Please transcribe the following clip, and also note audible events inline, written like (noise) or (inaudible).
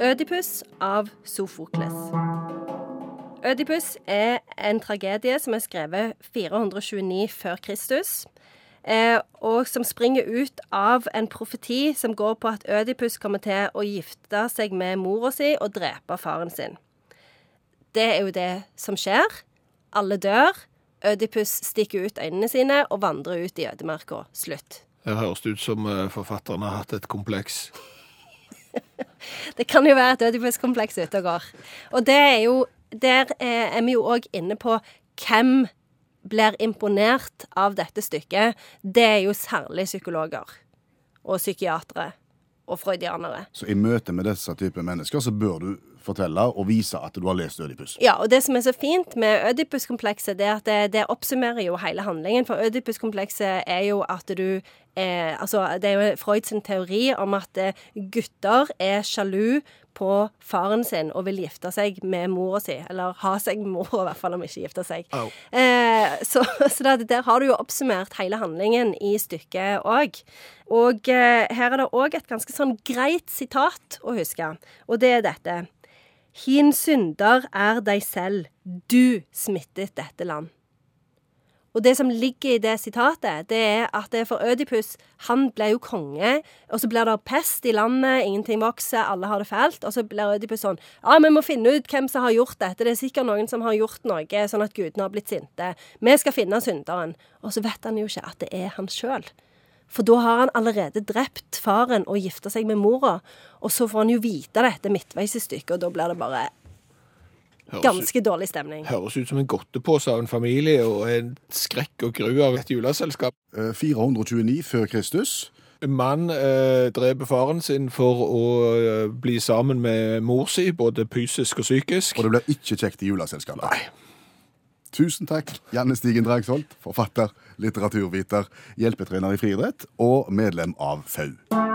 Ødipus av Sofokles. Ødipus er en tragedie som er skrevet 429 før Kristus. Eh, og som springer ut av en profeti som går på at Ødipus kommer til å gifte seg med mora si og drepe faren sin. Det er jo det som skjer. Alle dør. Ødipus stikker ut øynene sine og vandrer ut i ødemarka. Slutt. Det høres ut som eh, forfatteren har hatt et kompleks. Det kan jo være et ødipuskompleks ute og går. Og det er jo Der er vi jo òg inne på hvem blir imponert av dette stykket. Det er jo særlig psykologer og psykiatere og freudianere. Så i møte med disse typer mennesker så bør du fortelle og vise at du har lest Ødipus. Ja, og det som er så fint med Ødipus-komplekset, det er at det, det oppsummerer jo hele handlingen. For Ødipus-komplekset er jo at du eh, Altså, det er jo Freuds teori om at eh, gutter er sjalu på faren sin og vil gifte seg med mora si. Eller ha seg med mora, i hvert fall, om ikke gifte seg. Oh. Eh, så (laughs) så det, der har du jo oppsummert hele handlingen i stykket òg. Og eh, her er det òg et ganske sånn greit sitat å huske, og det er dette. Hin synder er deg selv, du smittet dette land. Og det som ligger i det sitatet, det er at det er for Ødipus Han ble jo konge, og så blir det pest i landet, ingenting vokser, alle har det fælt. Og så blir Ødipus sånn Ja, vi må finne ut hvem som har gjort dette. Det er sikkert noen som har gjort noe sånn at gudene har blitt sinte. Vi skal finne synderen. Og så vet han jo ikke at det er han sjøl. For da har han allerede drept faren og gifta seg med mora. Og så får han jo vite dette midtveis i stykket, og da blir det bare Ganske ganske dårlig stemning. høres ut som en godtepose av en familie og en skrekk og gru av et juleselskap. Eh, 429 før Kristus. En mann eh, dreper faren sin for å eh, bli sammen med mor si, både fysisk og psykisk. Og det blir ikke kjekt i juleselskapet. Nei. Tusen takk, Janne Stigen Dragsholt, forfatter, litteraturviter, hjelpetrener i friidrett og medlem av FAU.